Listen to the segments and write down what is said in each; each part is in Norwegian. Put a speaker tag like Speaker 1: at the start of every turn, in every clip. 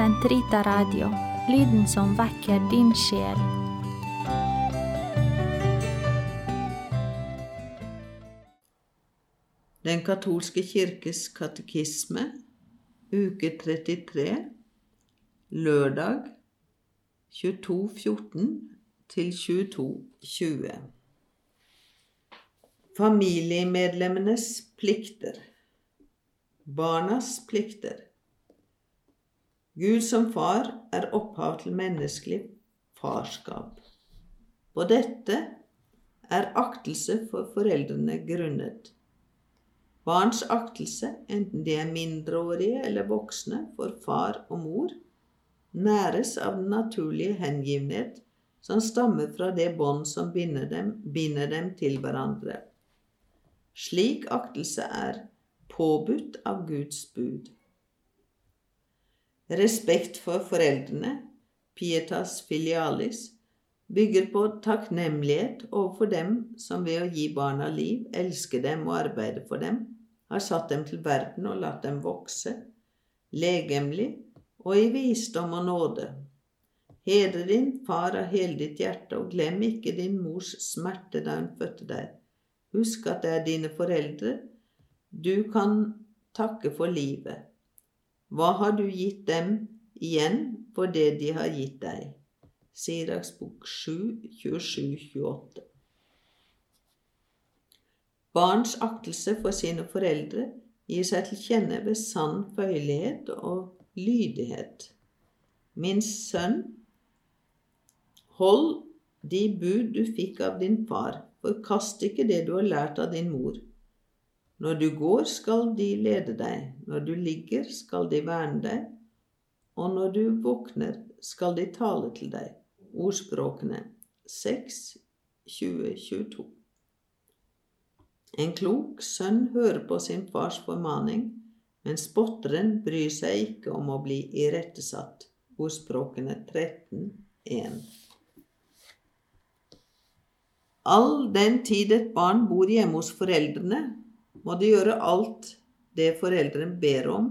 Speaker 1: Sentrita Radio, lyden som vekker din sjel.
Speaker 2: Den katolske kirkes katekisme, uke 33, lørdag 22.14 til 22.20. Familiemedlemmenes plikter. Barnas plikter. Gud som far er opphav til menneskelig farskap. På dette er aktelse for foreldrene grunnet. Barns aktelse, enten de er mindreårige eller voksne, for far og mor, næres av den naturlige hengivenhet som stammer fra det bånd som binder dem, binder dem til hverandre. Slik aktelse er påbudt av Guds bud. Respekt for foreldrene, pietas filialis, bygger på takknemlighet overfor dem som ved å gi barna liv, elske dem og arbeide for dem, har satt dem til verden og latt dem vokse, legemlig og i visdom og nåde. Hedre din far av hele ditt hjerte, og glem ikke din mors smerte da hun fødte deg. Husk at det er dine foreldre du kan takke for livet. Hva har du gitt dem igjen for det de har gitt deg? Siraks bok 7, 27-28. Barns aktelse for sine foreldre gir seg til kjenne ved sann føyelighet og lydighet. Min sønn, hold de bud du fikk av din far, forkast ikke det du har lært av din mor. Når du går, skal de lede deg, når du ligger, skal de verne deg, og når du våkner, skal de tale til deg. Ordspråkene 6, 20, 22. En klok sønn hører på sin fars formaning, men spotteren bryr seg ikke om å bli irettesatt. Ordspråkene 13, 1. All den tid et barn bor hjemme hos foreldrene, må de gjøre alt det foreldrene ber om,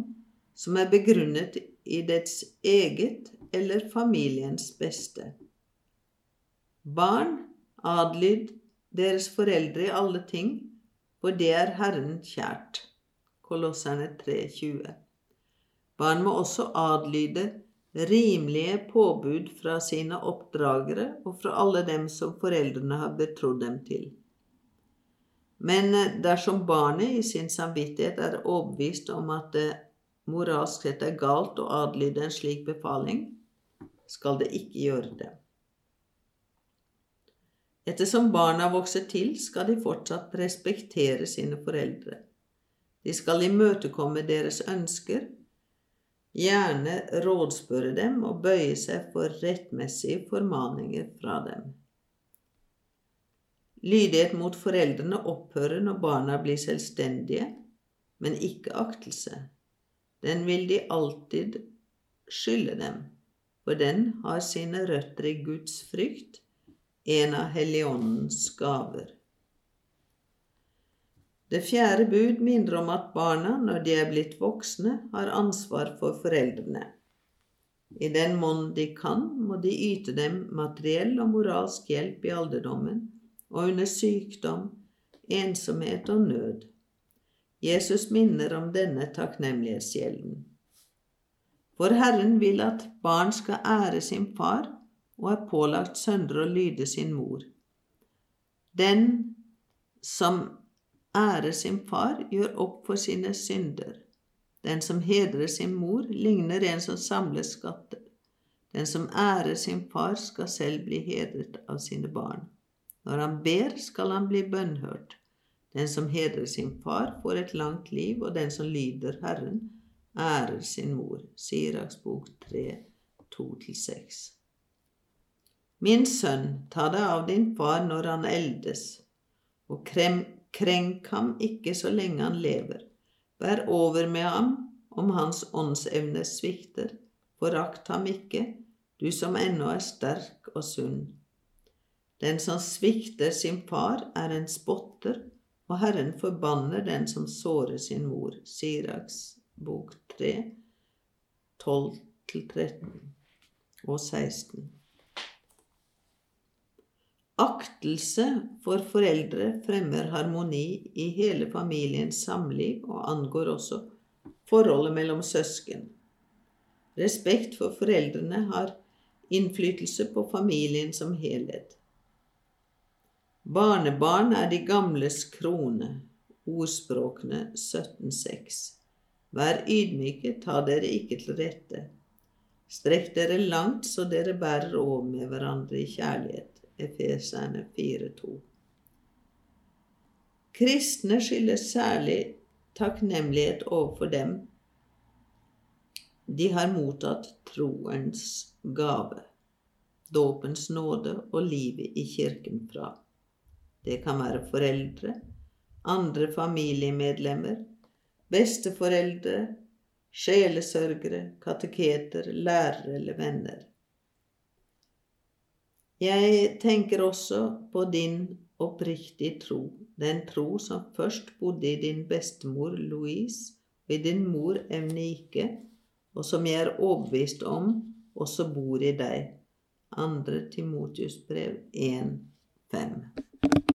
Speaker 2: som er begrunnet i dets eget eller familiens beste. Barn, adlyd deres foreldre i alle ting, for det er Herren kjært. Kolosserne 3,20. Barn må også adlyde rimelige påbud fra sine oppdragere og fra alle dem som foreldrene har betrodd dem til. Men dersom barnet i sin samvittighet er overbevist om at det moralsk sett er galt å adlyde en slik befaling, skal det ikke gjøre det. Ettersom barna vokser til, skal de fortsatt respektere sine foreldre. De skal imøtekomme deres ønsker, gjerne rådspørre dem og bøye seg for rettmessige formaninger fra dem. Lydighet mot foreldrene opphører når barna blir selvstendige, men ikke aktelse. Den vil de alltid skylde dem, for den har sine røtter i Guds frykt, en av Helligåndens gaver. Det fjerde bud minner om at barna, når de er blitt voksne, har ansvar for foreldrene. I den mån de kan, må de yte dem materiell og moralsk hjelp i alderdommen og under sykdom, ensomhet og nød. Jesus minner om denne takknemlighetsgjelden. For Herren vil at barn skal ære sin far, og er pålagt sønner å lyde sin mor. Den som ærer sin far, gjør opp for sine synder. Den som hedrer sin mor, ligner en som samler skatter. Den som ærer sin far, skal selv bli hedret av sine barn. Når han ber, skal han bli bønnhørt. Den som hedrer sin far, får et langt liv, og den som lyder Herren, ærer sin mor. Siraks bok 3, 2-6. Min sønn, ta deg av din far når han eldes, og krem, Krenk ham ikke så lenge han lever. Vær over med ham om hans åndsevne svikter. Forakt ham ikke, du som ennå er sterk og sunn. Den som svikter sin far, er en spotter, og Herren forbanner den som sårer sin mor. Siraks bok 3, 12-13 og 16. Aktelse for foreldre fremmer harmoni i hele familiens samliv og angår også forholdet mellom søsken. Respekt for foreldrene har innflytelse på familien som helhet. Barnebarn er de gamles krone. Ordspråkene 17.6. Vær ydmyke, ta dere ikke til rette. Strekk dere langt så dere bærer over med hverandre i kjærlighet. Efeserne 4,2. Kristne skylder særlig takknemlighet overfor dem de har mottatt troens gave, dåpens nåde og livet i kirken fra. Det kan være foreldre, andre familiemedlemmer, besteforeldre, sjelesørgere, kateketer, lærere eller venner. Jeg tenker også på din oppriktige tro, den tro som først bodde i din bestemor Louise og i din mor Evnike, og som jeg er overbevist om også bor i deg. Andre Timotius brev 1, 5.